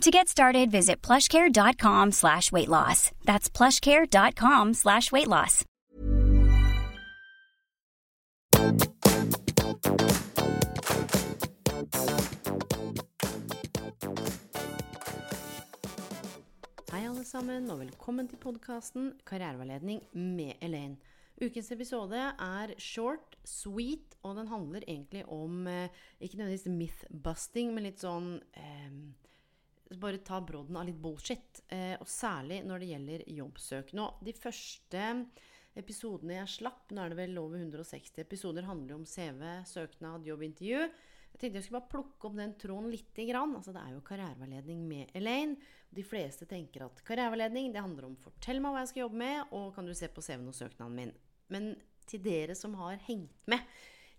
To get started, visit plushcare.com slash weight loss. That's plushcare.com slash weight loss. Hei, alle sammen, og velkommen til podkasten Karriereveiledning med Elaine. Ukens episode er short, sweet, og den handler egentlig om eh, ikke nødvendigvis myth-busting, men litt sånn eh, Bare ta brodden av litt bullshit. Eh, og særlig når det gjelder jobbsøk. Nå, de første episodene jeg slapp, nå er det vel over 160 episoder, handler om CV, søknad, jobbintervju. Jeg tenkte jeg skulle bare plukke opp den tråden lite grann. Altså, det er jo karriereveiledning med Elaine. De fleste tenker at karriereveiledning det handler om 'fortell meg hva jeg skal jobbe med', og kan du se på CV-en og søknaden min. Men til dere som har hengt med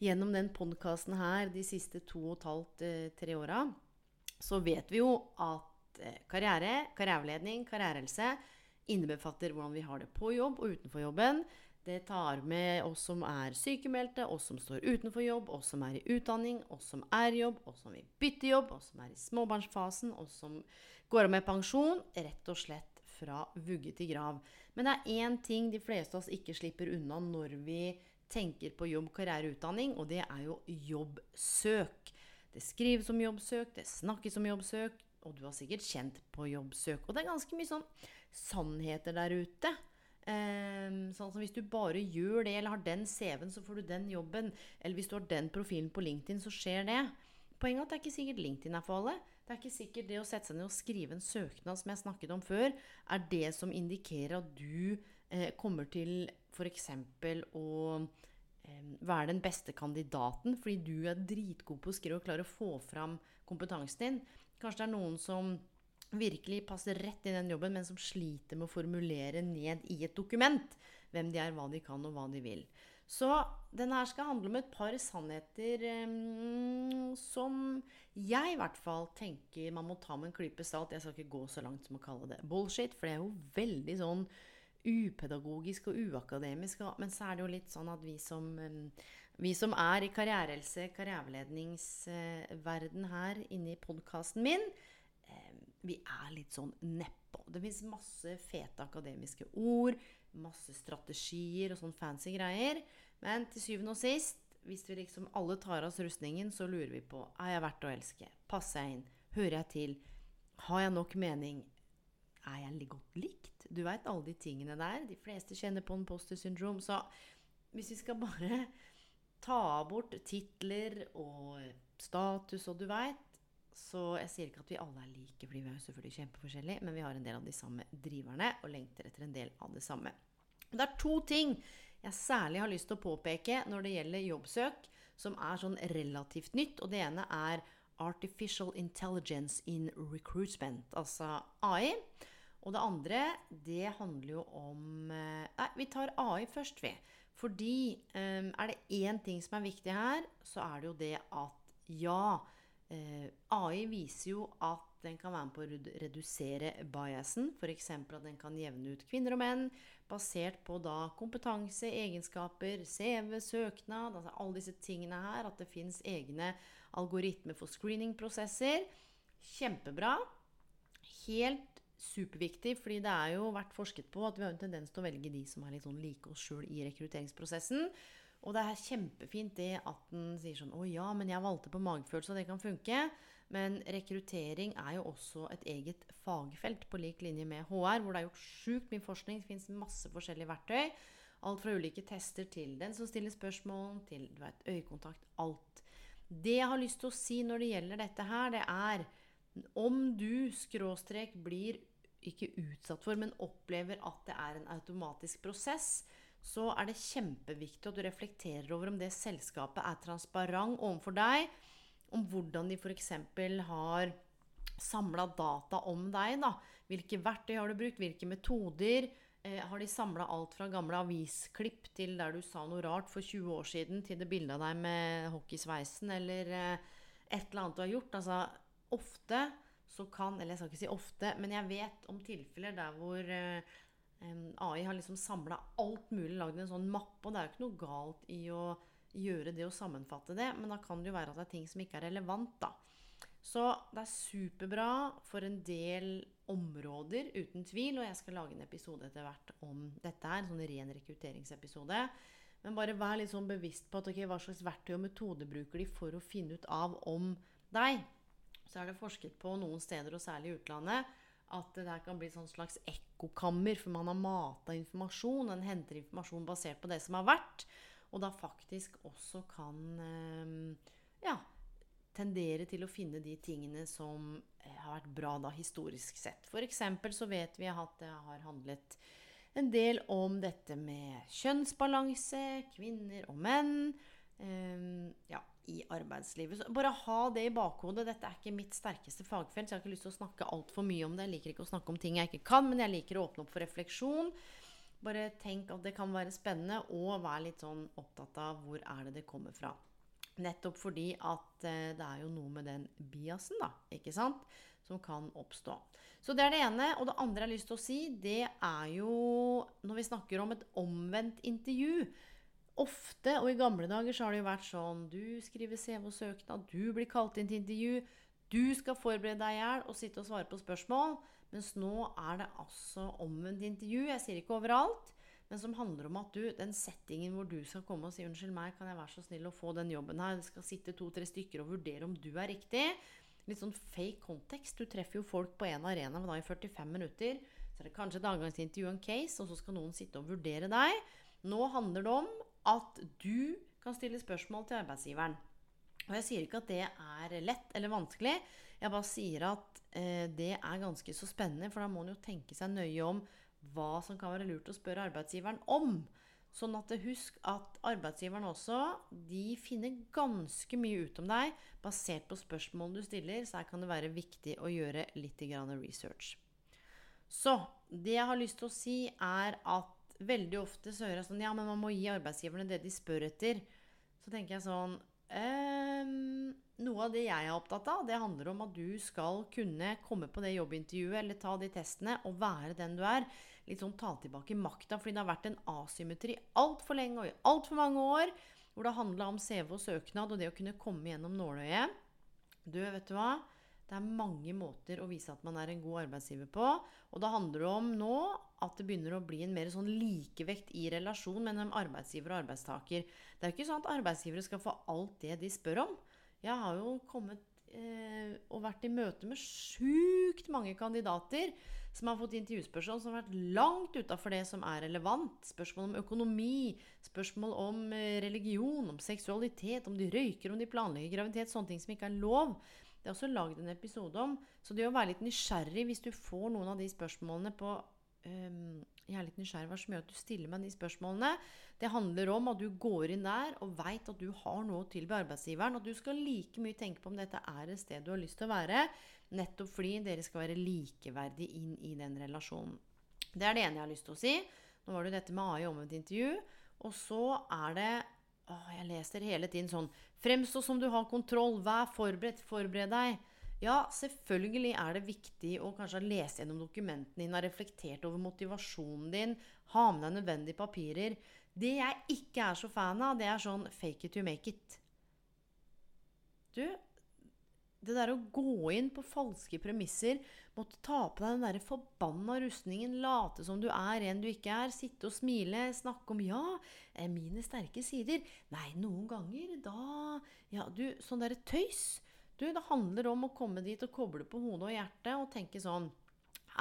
gjennom den podkasten her de siste to og et halvt, eh, tre åra, så vet vi jo at eh, karriere, karriereveiledning, karrierehelse innebefatter hvordan vi har det på jobb og utenfor jobben. Det tar med oss som er sykemeldte, oss som står utenfor jobb, oss som er i utdanning, oss som er i jobb, oss som vil bytte jobb, oss som er i småbarnsfasen, oss som går av med pensjon. Rett og slett fra vugge til grav. Men det er én ting de fleste av oss ikke slipper unna når vi tenker på jobb, karriere, utdanning, og det er jo jobbsøk. Det skrives om jobbsøk, det snakkes om jobbsøk, og du har sikkert kjent på jobbsøk. Og det er ganske mye sånn sannheter der ute. Um, sånn som Hvis du bare gjør det, eller har den CV-en, så får du den jobben. Eller hvis du har den profilen på LinkedIn, så skjer det. Poenget er at det er ikke sikkert LinkedIn er for alle. Det er ikke sikkert det å sette seg ned og skrive en søknad, som jeg snakket om før, er det som indikerer at du eh, kommer til f.eks. å være den beste kandidaten fordi du er dritgod på å skrive og klarer å få fram kompetansen din. Kanskje det er noen som virkelig passer rett i den jobben, men som sliter med å formulere ned i et dokument hvem de er, hva de kan, og hva de vil. Så denne her skal handle om et par sannheter um, som jeg i hvert fall tenker man må ta med en klype salt. Jeg skal ikke gå så langt som å kalle det bullshit, for det er jo veldig sånn upedagogisk og uakademisk. Men så er det jo litt sånn at vi som, um, vi som er i karrierehelse, karriereveiledningsverden her inne i podkasten min, um, vi er litt sånn nedpå. Det fins masse fete akademiske ord, masse strategier og sånn fancy greier. Men til syvende og sist, hvis vi liksom alle tar av oss rustningen, så lurer vi på er jeg verdt å elske. Passer jeg inn? Hører jeg til? Har jeg nok mening? Er jeg godt likt? Du veit alle de tingene der. De fleste kjenner på en poster syndrom. Så hvis vi skal bare ta bort titler og status og du veit så jeg sier ikke at vi alle er like, fordi vi er selvfølgelig kjempeforskjellige, men vi har en del av de samme driverne og lengter etter en del av det samme. Det er to ting jeg særlig har lyst til å påpeke når det gjelder jobbsøk, som er sånn relativt nytt. Og det ene er Artificial Intelligence in Recruitment, altså AI. Og det andre, det handler jo om Nei, vi tar AI først, vi. Fordi um, er det én ting som er viktig her, så er det jo det at ja, Eh, AI viser jo at den kan være med på å redusere biasen. F.eks. at den kan jevne ut kvinner og menn basert på da kompetanse, egenskaper, CV, søknad, altså alle disse tingene her. At det fins egne algoritmer for screeningprosesser. Kjempebra. Helt superviktig, fordi det er jo vært forsket på at vi har en tendens til å velge de som er litt sånn like oss sjøl i rekrutteringsprosessen. Og det er kjempefint det at den sier sånn Å ja, men jeg valgte på magefølelse, og det kan funke. Men rekruttering er jo også et eget fagfelt på lik linje med HR, hvor det er gjort sjukt mye forskning. Det fins masse forskjellige verktøy. Alt fra ulike tester til den som stiller spørsmål, til du vet, øyekontakt. Alt. Det jeg har lyst til å si når det gjelder dette her, det er om du skråstrek blir ikke utsatt for, men opplever at det er en automatisk prosess, så er det kjempeviktig at du reflekterer over om det selskapet er transparent overfor deg, om hvordan de f.eks. har samla data om deg. Da. Hvilke verktøy har du brukt, hvilke metoder, Eh, har de samla alt fra gamle avisklipp til der du sa noe rart for 20 år siden, til det bildet av deg med hockeysveisen, eller eh, et eller annet du har gjort? Altså, ofte så kan Eller jeg skal ikke si ofte, men jeg vet om tilfeller der hvor eh, AI har liksom samla alt mulig, lagd en sånn mappe. Og det er jo ikke noe galt i å gjøre det og sammenfatte det, men da kan det jo være at det er ting som ikke er relevant, da. Så det er superbra for en del områder, uten tvil. Og jeg skal lage en episode etter hvert om dette her. En sånn ren rekrutteringsepisode. Men bare vær litt sånn bevisst på at, ok, hva slags verktøy og metode bruker de for å finne ut av om deg. Så er det forsket på noen steder, og særlig i utlandet, at det der kan bli sånn slags ekkokammer. For man har mata informasjon. En henter informasjon basert på det som har vært. Og da faktisk også kan eh, ja, tendere til å finne de tingene som eh, har vært bra da historisk sett. F.eks. så vet vi at det har handlet en del om dette med kjønnsbalanse, kvinner og menn. Um, ja, i arbeidslivet. Så bare ha det i bakhodet. Dette er ikke mitt sterkeste fagfelt, så jeg har ikke lyst til å snakke altfor mye om det. Jeg liker ikke å snakke om ting jeg ikke kan, men jeg liker å åpne opp for refleksjon. Bare tenk at det kan være spennende, og vær litt sånn opptatt av hvor er det det kommer fra. Nettopp fordi at eh, det er jo noe med den biasen, da, ikke sant, som kan oppstå. Så det er det ene. Og det andre jeg har lyst til å si, det er jo når vi snakker om et omvendt intervju. Ofte, og i gamle dager, så har det jo vært sånn Du skriver CV og søknad, du blir kalt inn til intervju. Du skal forberede deg i hjel og sitte og svare på spørsmål. Mens nå er det altså omvendt intervju. Jeg sier ikke overalt men som handler om at du, den settingen hvor du skal komme og si 'Unnskyld meg, kan jeg være så snill å få den jobben her?' Det skal sitte to-tre stykker og vurdere om du er riktig. Litt sånn fake kontekst. Du treffer jo folk på en arena da i 45 minutter. Så er det kanskje et avgangsintervju og en case, og så skal noen sitte og vurdere deg. Nå handler det om at du kan stille spørsmål til arbeidsgiveren. Og jeg sier ikke at det er lett eller vanskelig. Jeg bare sier at eh, det er ganske så spennende, for da må en jo tenke seg nøye om hva som kan være lurt å spørre arbeidsgiveren om. Sånn at husk at arbeidsgiveren også de finner ganske mye ut om deg basert på spørsmål du stiller, så her kan det være viktig å gjøre litt research. Så det jeg har lyst til å si, er at veldig ofte så hører jeg sånn Ja, men man må gi arbeidsgiverne det de spør etter. Så tenker jeg sånn ehm, Noe av det jeg er opptatt av, det handler om at du skal kunne komme på det jobbintervjuet eller ta de testene og være den du er litt sånn ta tilbake makta. Fordi det har vært en asymmetri altfor lenge og i altfor mange år. Hvor det handla om CV og søknad og det å kunne komme gjennom nåløyet. Du, vet du hva? Det er mange måter å vise at man er en god arbeidsgiver på. Og da handler det om nå at det begynner å bli en mer sånn likevekt i relasjon mellom arbeidsgiver og arbeidstaker. Det er ikke sånn at arbeidsgivere skal få alt det de spør om. Jeg har jo kommet eh, og vært i møte med sjukt mange kandidater som har fått intervjuspørsmål som har vært langt utafor det som er relevant. Spørsmål om økonomi, spørsmål om eh, religion, om seksualitet, om de røyker, om de planlegger graviditet, sånne ting som ikke er lov. Det er også lagd en episode om. Så det å være litt nysgjerrig hvis du får noen av de spørsmålene på um, Jeg er litt nysgjerrig hva som gjør at du stiller meg de spørsmålene. Det handler om at du går inn der og veit at du har noe å tilby arbeidsgiveren. At du skal like mye tenke på om dette er et sted du har lyst til å være. Nettopp fordi dere skal være likeverdige inn i den relasjonen. Det er det ene jeg har lyst til å si. Nå var det dette med AI omvendt intervju. Og så er det å, Jeg leser hele tiden sånn Fremstå som du har kontroll. Vær forberedt. Forbered deg. Ja, selvfølgelig er det viktig å kanskje lese gjennom dokumentene dine, ha reflektert over motivasjonen din, ha med deg nødvendige papirer. Det jeg ikke er så fan av, det er sånn fake it to make it. Du, det der å gå inn på falske premisser, måtte ta på deg den der forbanna rustningen, late som du er en du ikke er, sitte og smile, snakke om 'ja, mine sterke sider'. Nei, noen ganger da Ja, du, sånn derre tøys. Du, det handler om å komme dit og koble på hodet og hjertet og tenke sånn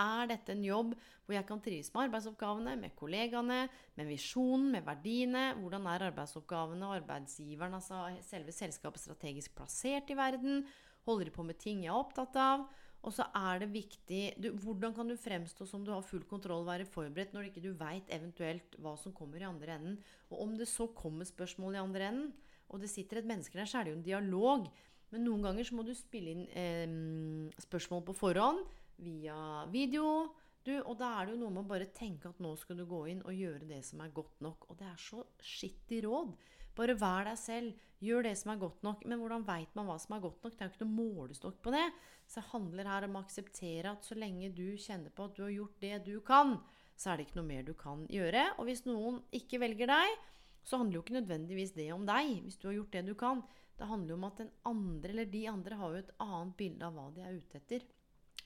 er dette en jobb hvor jeg kan trives med arbeidsoppgavene, med kollegaene, med visjonen, med verdiene? Hvordan er arbeidsoppgavene og arbeidsgiveren, altså selve selskapet, strategisk plassert i verden? Holder de på med ting jeg er opptatt av? Og så er det viktig du, Hvordan kan du fremstå som du har full kontroll være forberedt når ikke du veit eventuelt hva som kommer i andre enden? Og om det så kommer spørsmål i andre enden, og det sitter et menneske der, så er det jo en dialog. Men noen ganger så må du spille inn eh, spørsmål på forhånd via video, Du, og da er det jo noe med å bare tenke at nå skal du gå inn og gjøre det som er godt nok. Og det er så skittig råd. Bare vær deg selv. Gjør det som er godt nok. Men hvordan veit man hva som er godt nok? Det er jo ikke noe målestokk på det. Så det handler her om å akseptere at så lenge du kjenner på at du har gjort det du kan, så er det ikke noe mer du kan gjøre. Og hvis noen ikke velger deg, så handler jo ikke nødvendigvis det om deg. Hvis du har gjort det du kan. Det handler jo om at den andre eller de andre har jo et annet bilde av hva de er ute etter.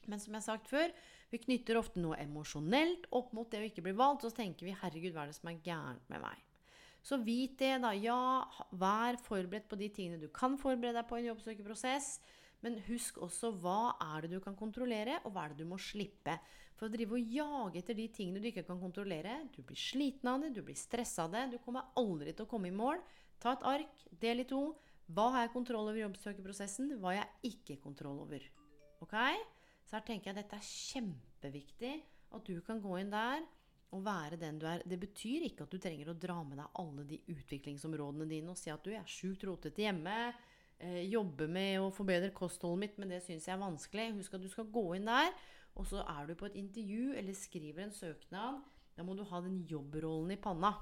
Men som jeg har sagt før, vi knytter ofte noe emosjonelt opp mot det å ikke bli valgt. Så tenker vi 'herregud, hva er det som er gærent med meg'? Så vit det, da. Ja, vær forberedt på de tingene du kan forberede deg på i en jobbsøkerprosess. Men husk også hva er det du kan kontrollere, og hva er det du må slippe. For å drive og jage etter de tingene du ikke kan kontrollere Du blir sliten av det, du blir stressa av det. Du kommer aldri til å komme i mål. Ta et ark, del i to. Hva har jeg kontroll over i jobbsøkerprosessen? Hva har jeg ikke kontroll over? Ok? Så her tenker jeg at dette er kjempeviktig. At du kan gå inn der og være den du er. Det betyr ikke at du trenger å dra med deg alle de utviklingsområdene dine og si at du er sjukt rotete hjemme. Eh, jobbe med å forbedre kostholdet mitt, men det syns jeg er vanskelig. Husk at du skal gå inn der, og så er du på et intervju eller skriver en søknad. Da må du ha den jobbrollen i panna.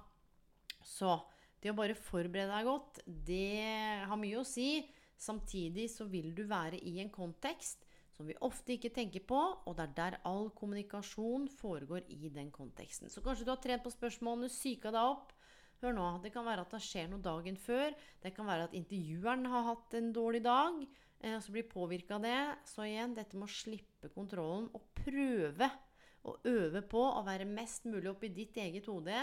Så det å bare forberede deg godt, det har mye å si. Samtidig så vil du være i en kontekst som vi ofte ikke tenker på, og det er der all kommunikasjon foregår i den konteksten. Så kanskje du har trent på spørsmålene, psyka deg opp. Hør nå, det kan være at det skjer noe dagen før. Det kan være at intervjueren har hatt en dårlig dag, eh, og så blir påvirka av det. Så igjen, dette med å slippe kontrollen og prøve å øve på å være mest mulig oppi ditt eget hode.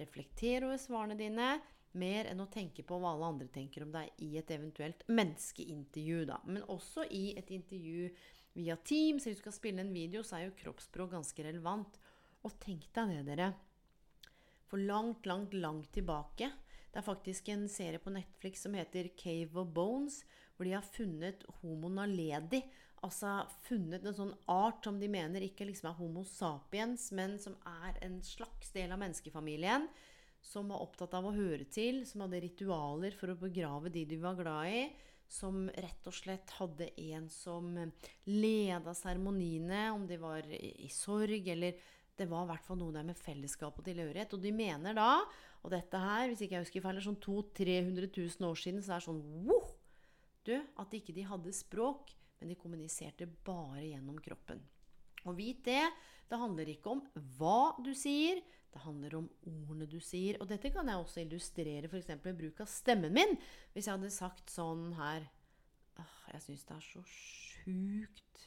Reflektere over svarene dine mer enn å tenke på hva alle andre tenker om deg i et eventuelt menneskeintervju. Da. Men også i et intervju via Teams, hvis du skal spille en video, så er jo kroppsspråk ganske relevant. Og tenk deg det, dere. For langt, langt, langt tilbake Det er faktisk en serie på Netflix som heter Cave of Bones, hvor de har funnet homo naledi. Altså funnet en sånn art som de mener ikke liksom er Homo sapiens, men som er en slags del av menneskefamilien som var opptatt av å høre til, som hadde ritualer for å begrave de de var glad i, som rett og slett hadde en som leda seremoniene, om de var i sorg eller Det var i hvert fall noe der med fellesskap og tilhørighet. Og de mener da, og dette her, hvis ikke jeg husker feil, er sånn 200 000-300 000 år siden, så det er sånn wow! Du, at ikke de hadde språk, men de kommuniserte bare gjennom kroppen. Og vit det, det handler ikke om hva du sier, det handler om ordene du sier. Og dette kan jeg også illustrere f.eks. ved bruk av stemmen min. Hvis jeg hadde sagt sånn her Jeg syns det er så sjukt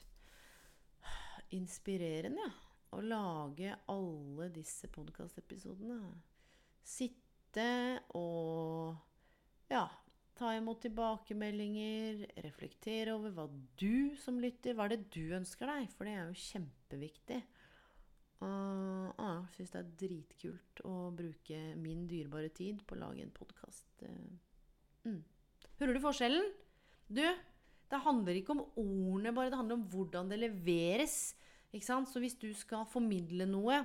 inspirerende å lage alle disse podkastepisodene. Sitte og ja, ta imot tilbakemeldinger, reflektere over hva du som lytter Hva er det du ønsker deg? For det er jo kjempeviktig. Og ja, jeg syns det er dritkult å bruke min dyrebare tid på å lage en podkast. Eh, mm. Hører du forskjellen? Du, det handler ikke om ordene bare, det handler om hvordan det leveres. Så hvis du skal formidle noe,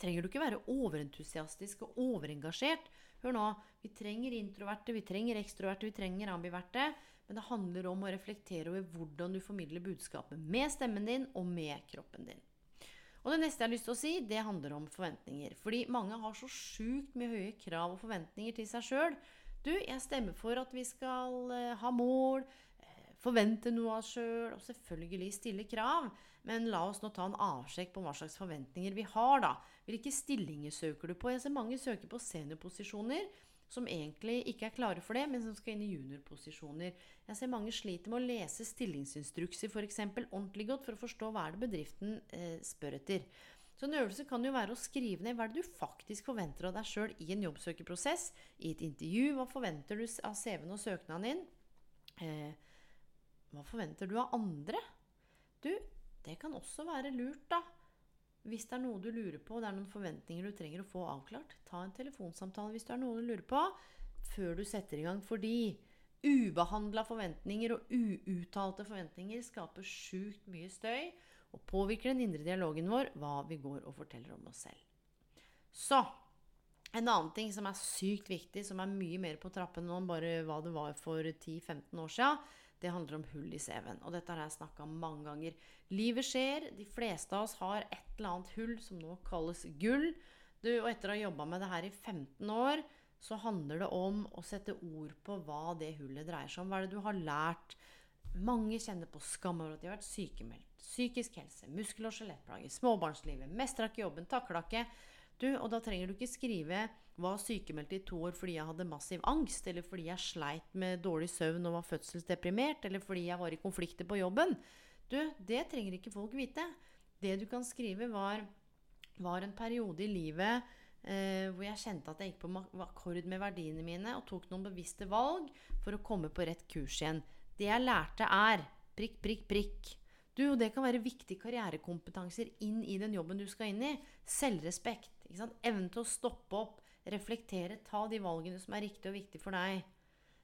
trenger du ikke være overentusiastisk og overengasjert. Hør nå, vi trenger introverte, vi trenger ekstroverte, vi trenger ambiverte. Men det handler om å reflektere over hvordan du formidler budskapet med stemmen din og med kroppen din. Og det neste jeg har lyst til å si, det handler om forventninger. Fordi mange har så sjukt mye høye krav og forventninger til seg sjøl. Du, jeg stemmer for at vi skal eh, ha mål, eh, forvente noe av oss sjøl, og selvfølgelig stille krav. Men la oss nå ta en avsjekk på hva slags forventninger vi har, da. Hvilke stillinger søker du på? Jeg ser mange søker på seniorposisjoner som egentlig ikke er klare for det, men som skal inn i juniorposisjoner. Jeg ser mange sliter med å lese stillingsinstrukser f.eks. ordentlig godt for å forstå hva er det bedriften eh, spør etter. Så en øvelse kan jo være å skrive ned hva er det du faktisk forventer av deg sjøl i en jobbsøkerprosess, i et intervju. Hva forventer du av CV-en og søknaden din? Eh, hva forventer du av andre? Du, det kan også være lurt, da hvis det er noe du lurer på, det er noen forventninger du trenger å få avklart, ta en telefonsamtale hvis det er noe du lurer på, før du setter i gang. Fordi ubehandla forventninger og uuttalte forventninger skaper sjukt mye støy og påvirker den indre dialogen vår, hva vi går og forteller om oss selv. Så en annen ting som er sykt viktig, som er mye mer på trappene nå enn bare hva det var for 10-15 år siden, det handler om hull i CV-en. Og dette har jeg snakka om mange ganger. Livet skjer. De fleste av oss har et eller annet hull som nå kalles gull. Du, og etter å ha jobba med det her i 15 år, så handler det om å sette ord på hva det hullet dreier seg om. Hva er det du har lært? Mange kjenner på skam over at de har vært sykemeldt. Psykisk helse, muskel- og skjelettplager, småbarnslivet, mestra ikke jobben, takla ikke. Du, og da trenger du ikke skrive 'var sykemeldt i to år fordi jeg hadde massiv angst', eller fordi jeg sleit med dårlig søvn og var fødselsdeprimert, eller fordi jeg var i konflikter på jobben. Du, det trenger ikke folk vite. Det du kan skrive, var, var en periode i livet eh, hvor jeg kjente at jeg gikk på akkord med verdiene mine og tok noen bevisste valg for å komme på rett kurs igjen. Det jeg lærte, er prikk, prikk, prikk. Du, og det kan være viktige karrierekompetanser inn i den jobben du skal inn i. Selvrespekt. Evnen til å stoppe opp, reflektere, ta de valgene som er riktige og viktige for deg.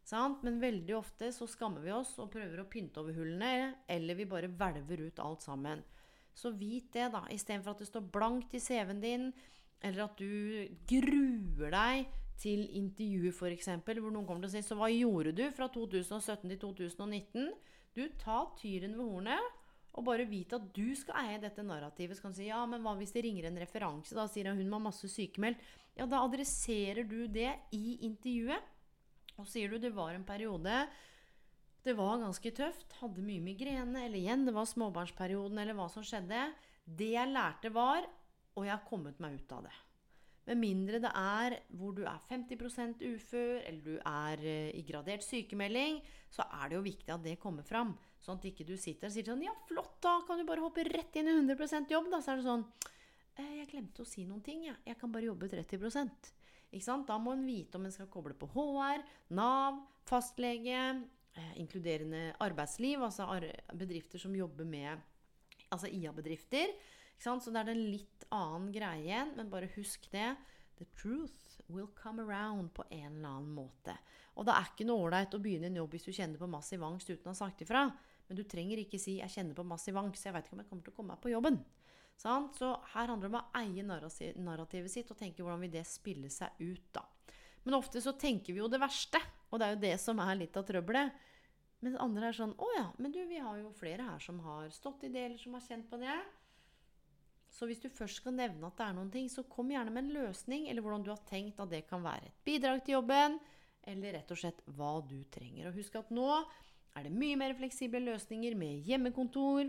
Sant? Men veldig ofte så skammer vi oss og prøver å pynte over hullene, eller vi bare hvelver ut alt sammen. Så vit det, da. Istedenfor at det står blankt i CV-en din, eller at du gruer deg til intervjuet, f.eks., hvor noen kommer til å si Så hva gjorde du fra 2017 til 2019? Du, ta tyren ved hornet og bare vite at du skal eie dette narrativet. Så kan du si ja, men hva hvis det ringer en referanse? Da sier hun hun var masse sykemeldt. Ja, da adresserer du det i intervjuet. Og sier du det var en periode det var ganske tøft, hadde mye migrene, eller igjen, det var småbarnsperioden, eller hva som skjedde. Det jeg lærte, var Og jeg har kommet meg ut av det. Med mindre det er hvor du er 50% ufør, eller du er eh, i gradert sykemelding, så er det jo viktig at det kommer fram. Sånn at ikke du sitter og sier sånn Ja, flott, da kan du bare hoppe rett inn i 100% jobb. Da så er det sånn «Eh, Jeg glemte å si noen ting, jeg. Jeg kan bare jobbe 30 Ikke sant? Da må en vite om en skal koble på HR, Nav, fastlege, eh, inkluderende arbeidsliv, altså bedrifter som jobber med Altså IA-bedrifter. Så det er en litt annen greie igjen, men bare husk det. The truth will come around på en eller annen måte. Og det er ikke noe ålreit å begynne en jobb hvis du kjenner på massiv angst uten å ha sagt ifra. Men du trenger ikke si 'jeg kjenner på massiv angst', jeg vet ikke om jeg kommer til å komme meg på jobben. Så her handler det om å eie narrativet sitt og tenke hvordan vil det spille seg ut. da. Men ofte så tenker vi jo det verste, og det er jo det som er litt av trøbbelet. Men andre er sånn 'Å ja, men du, vi har jo flere her som har stått i det, eller som har kjent på det'. Så hvis du først skal nevne at det er noen ting, så kom gjerne med en løsning, eller hvordan du har tenkt at det kan være et bidrag til jobben, eller rett og slett hva du trenger. Og husk at nå er det mye mer fleksible løsninger med hjemmekontor.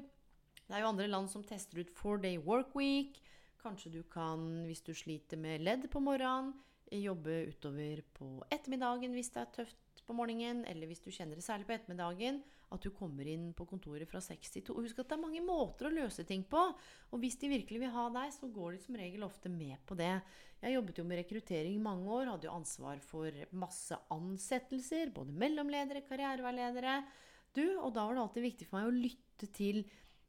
Det er jo andre land som tester ut four day work week. Kanskje du kan, hvis du sliter med ledd på morgenen, jobbe utover på ettermiddagen hvis det er tøft på morgenen, eller hvis du kjenner det særlig på ettermiddagen, at du kommer inn på kontoret fra 6 til 2. Husk at det er mange måter å løse ting på. Og hvis de virkelig vil ha deg, så går de som regel ofte med på det. Jeg jobbet jo med rekruttering i mange år, hadde jo ansvar for masse ansettelser. Både mellomledere, karriereveiledere. Du, og da var det alltid viktig for meg å lytte til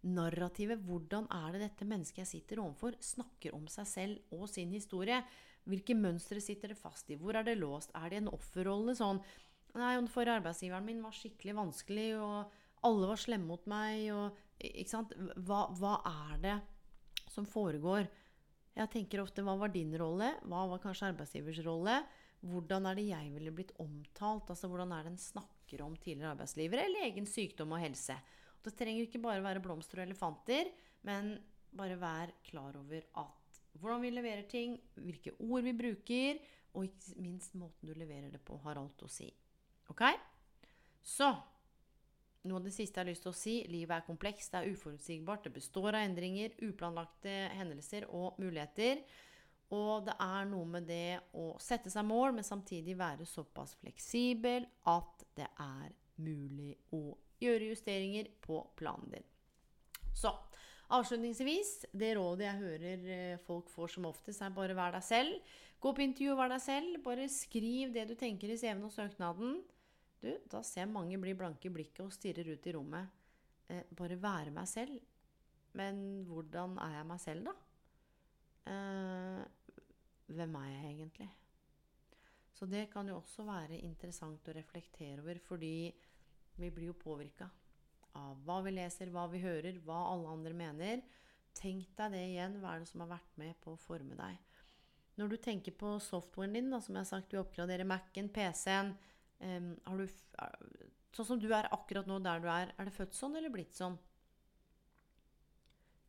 narrativet. Hvordan er det dette mennesket jeg sitter overfor, snakker om seg selv og sin historie? Hvilke mønstre sitter det fast i? Hvor er det låst? Er det en offerrolle? Sånn Nei, for arbeidsgiveren min var skikkelig vanskelig, og alle var slemme mot meg, og Ikke sant? Hva, hva er det som foregår? Jeg tenker ofte hva var din rolle? Hva var kanskje arbeidsgivers rolle? Hvordan er det jeg ville blitt omtalt? Altså hvordan er det en snakker om tidligere arbeidsgivere eller egen sykdom og helse? Og det trenger ikke bare være blomster og elefanter, men bare vær klar over at hvordan vi leverer ting, hvilke ord vi bruker, og ikke minst måten du leverer det på, har alt å si. Ok? Så noe av det siste jeg har lyst til å si. Livet er komplekst, det er uforutsigbart. Det består av endringer, uplanlagte hendelser og muligheter. Og det er noe med det å sette seg mål, men samtidig være såpass fleksibel at det er mulig å gjøre justeringer på planen din. Så avslutningsvis, det rådet jeg hører eh, folk får som oftest, er bare vær deg selv. Gå på intervju og vær deg selv. Bare skriv det du tenker i CV-en og søknaden. Du, da ser jeg mange bli blanke i blikket og stirrer ut i rommet. Eh, bare være meg selv. Men hvordan er jeg meg selv, da? Eh, hvem er jeg egentlig? Så det kan jo også være interessant å reflektere over, fordi vi blir jo påvirka av hva vi leser, hva vi hører, hva alle andre mener. Tenk deg det igjen. Hva er det som har vært med på å forme deg? Når du tenker på softwaren din, da, som jeg har sagt, du oppgraderer Mac-en, PC-en, Um, du Sånn som du er akkurat nå der du er. Er det født sånn eller blitt sånn?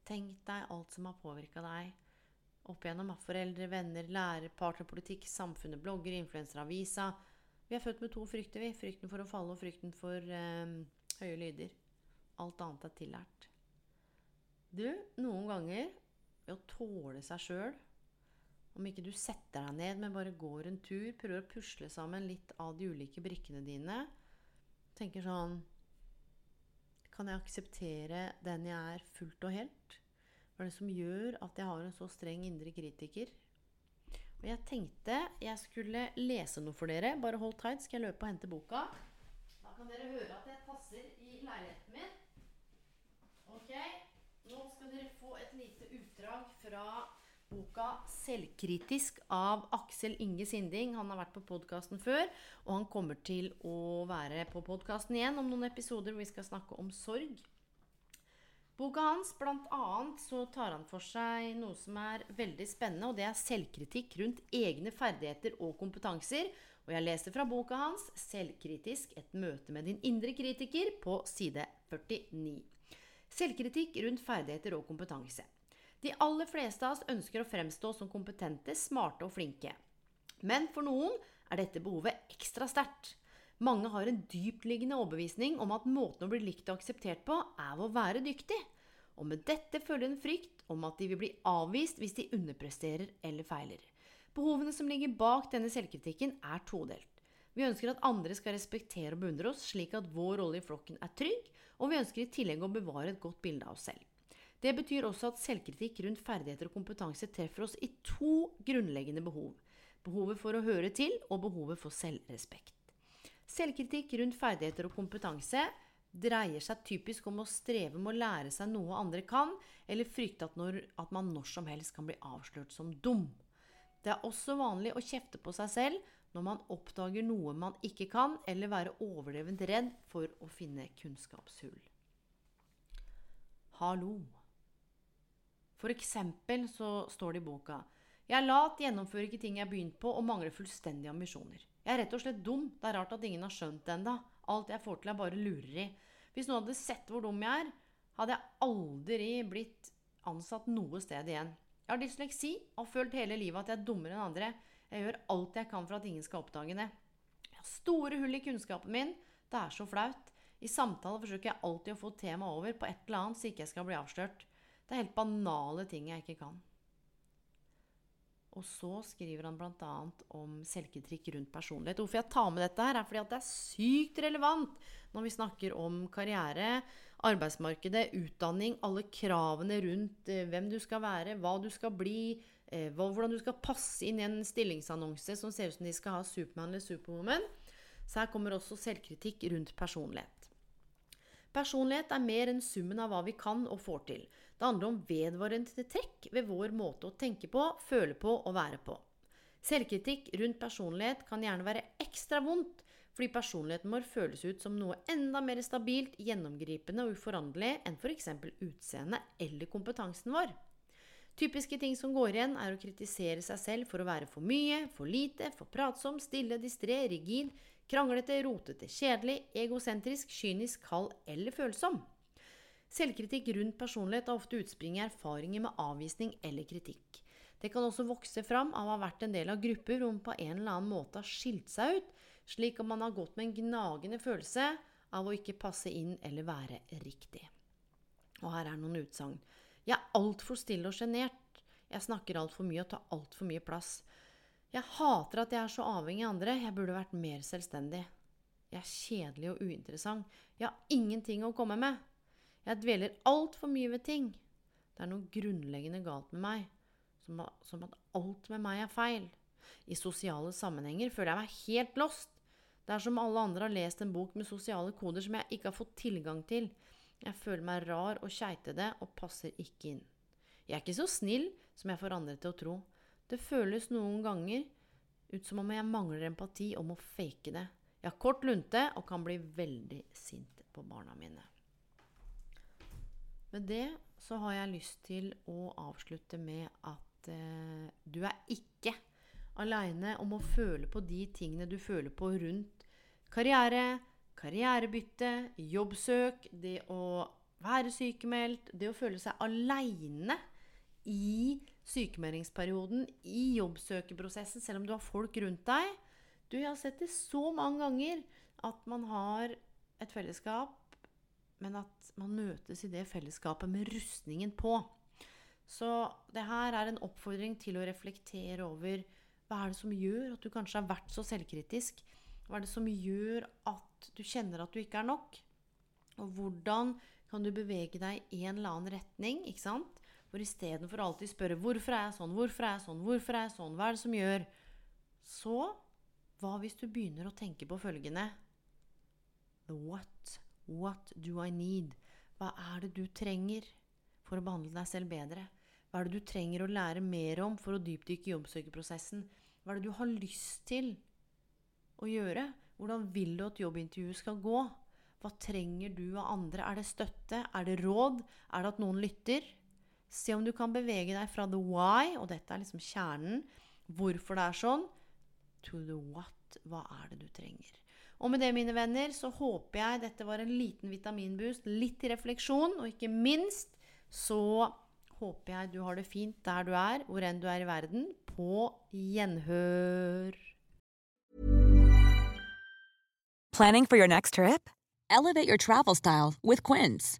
Tenk deg alt som har påvirka deg opp igjennom av foreldre, venner, lærer, partnerpolitikk, samfunnet, blogger, influenseravisa. Vi er født med to frykter, vi. Frykten for å falle og frykten for um, høye lyder. Alt annet er tillært. Du, noen ganger ved å tåle seg sjøl om ikke du setter deg ned, men bare går en tur, prøver å pusle sammen litt av de ulike brikkene dine, tenker sånn Kan jeg akseptere den jeg er, fullt og helt? Hva er det som gjør at jeg har en så streng indre kritiker? Og jeg tenkte jeg skulle lese noe for dere. Bare hold tight, skal jeg løpe og hente boka. Da kan dere høre at jeg tasser i leiligheten min. Ok, nå skal dere få et lite utdrag fra boka 'Selvkritisk' av Aksel Inge Sinding. Han har vært på podkasten før, og han kommer til å være på podkasten igjen om noen episoder hvor vi skal snakke om sorg. Boka hans, blant annet, så tar han for seg noe som er veldig spennende, og det er selvkritikk rundt egne ferdigheter og kompetanser. Og jeg leser fra boka hans 'Selvkritisk et møte med din indre kritiker' på side 49. Selvkritikk rundt ferdigheter og kompetanse. De aller fleste av oss ønsker å fremstå som kompetente, smarte og flinke. Men for noen er dette behovet ekstra sterkt. Mange har en dyptliggende overbevisning om at måten å bli likt og akseptert på, er ved å være dyktig. Og med dette følger en frykt om at de vil bli avvist hvis de underpresterer eller feiler. Behovene som ligger bak denne selvkritikken, er todelt. Vi ønsker at andre skal respektere og beundre oss, slik at vår rolle i flokken er trygg, og vi ønsker i tillegg å bevare et godt bilde av oss selv. Det betyr også at selvkritikk rundt ferdigheter og kompetanse treffer oss i to grunnleggende behov. Behovet for å høre til og behovet for selvrespekt. Selvkritikk rundt ferdigheter og kompetanse dreier seg typisk om å streve med å lære seg noe andre kan, eller frykte at, når, at man når som helst kan bli avslørt som dum. Det er også vanlig å kjefte på seg selv når man oppdager noe man ikke kan, eller være overdrevent redd for å finne kunnskapshull. Hallo. For eksempel så står det i boka Jeg er lat, gjennomfører ikke ting jeg har begynt på, og mangler fullstendig ambisjoner. Jeg er rett og slett dum. Det er rart at ingen har skjønt det ennå. Alt jeg får til, er bare lureri. Hvis noen hadde sett hvor dum jeg er, hadde jeg aldri blitt ansatt noe sted igjen. Jeg har dysleksi og har følt hele livet at jeg er dummere enn andre. Jeg gjør alt jeg kan for at ingen skal oppdage det. Jeg har store hull i kunnskapen min. Det er så flaut. I samtaler forsøker jeg alltid å få temaet over på et eller annet, så ikke jeg skal bli avslørt. Det er helt banale ting jeg ikke kan. Og så skriver han bl.a. om selvkritikk rundt personlighet. Hvorfor jeg tar med dette, her er fordi det er sykt relevant når vi snakker om karriere, arbeidsmarkedet, utdanning, alle kravene rundt eh, hvem du skal være, hva du skal bli, eh, hvordan du skal passe inn i en stillingsannonse som ser ut som de skal ha Supermann eller Superwoman. Så her kommer også selvkritikk rundt personlighet. Personlighet er mer enn summen av hva vi kan og får til. Det handler om vedvarende trekk ved vår måte å tenke på, føle på og være på. Selvkritikk rundt personlighet kan gjerne være ekstra vondt, fordi personligheten vår føles ut som noe enda mer stabilt, gjennomgripende og uforanderlig enn f.eks. utseendet eller kompetansen vår. Typiske ting som går igjen, er å kritisere seg selv for å være for mye, for lite, for pratsom, stille, distré, rigid, Kranglete, rotete, kjedelig, egosentrisk, kynisk, kald eller følsom. Selvkritikk rundt personlighet har ofte utspring i erfaringer med avvisning eller kritikk. Det kan også vokse fram av å ha vært en del av grupper hvor man på en eller annen måte har skilt seg ut, slik at man har gått med en gnagende følelse av å ikke passe inn eller være riktig. Og her er noen utsagn. Jeg er altfor stille og sjenert. Jeg snakker altfor mye og tar altfor mye plass. Jeg hater at jeg er så avhengig av andre. Jeg burde vært mer selvstendig. Jeg er kjedelig og uinteressant. Jeg har ingenting å komme med. Jeg dveler altfor mye ved ting. Det er noe grunnleggende galt med meg. Som, at alt med meg er feil. I sosiale sammenhenger føler jeg meg helt lost. Det er som alle andre har lest en bok med sosiale koder som jeg ikke har fått tilgang til. Jeg føler meg rar og keitete og passer ikke inn. Jeg er ikke så snill som jeg får andre til å tro. Det føles noen ganger ut som om jeg mangler empati og må fake det. Jeg har kort lunte og kan bli veldig sint på barna mine. Med det så har jeg lyst til å avslutte med at eh, du er ikke aleine om å føle på de tingene du føler på rundt karriere, karrierebytte, jobbsøk, det å være sykemeldt, det å føle seg aleine i sykemeldingsperioden, i jobbsøkerprosessen, selv om du har folk rundt deg. Du, jeg har sett det så mange ganger at man har et fellesskap, men at man møtes i det fellesskapet med rustningen på. Så det her er en oppfordring til å reflektere over hva er det som gjør at du kanskje har vært så selvkritisk? Hva er det som gjør at du kjenner at du ikke er nok? Og hvordan kan du bevege deg i en eller annen retning? ikke sant? For istedenfor alltid spørre 'Hvorfor er jeg sånn? Hvorfor er jeg sånn? Hvorfor er jeg sånn? Hva er det som gjør?' Så hva hvis du begynner å tenke på følgende what? What do I need? Hva er det du trenger for å behandle deg selv bedre? Hva er det du trenger å lære mer om for å dypdykke jobbsøkerprosessen? Hva er det du har lyst til å gjøre? Hvordan vil du at jobbintervjuet skal gå? Hva trenger du av andre? Er det støtte? Er det råd? Er det at noen lytter? Se om du kan bevege deg fra the why, og dette er liksom kjernen, hvorfor det er sånn, to the what. Hva er det du trenger? Og med det, mine venner, så håper jeg dette var en liten vitaminboost, litt refleksjon, og ikke minst så håper jeg du har det fint der du er, hvor enn du er i verden. På gjenhør. Planning for your next trip? Elevate your travel style with Quince.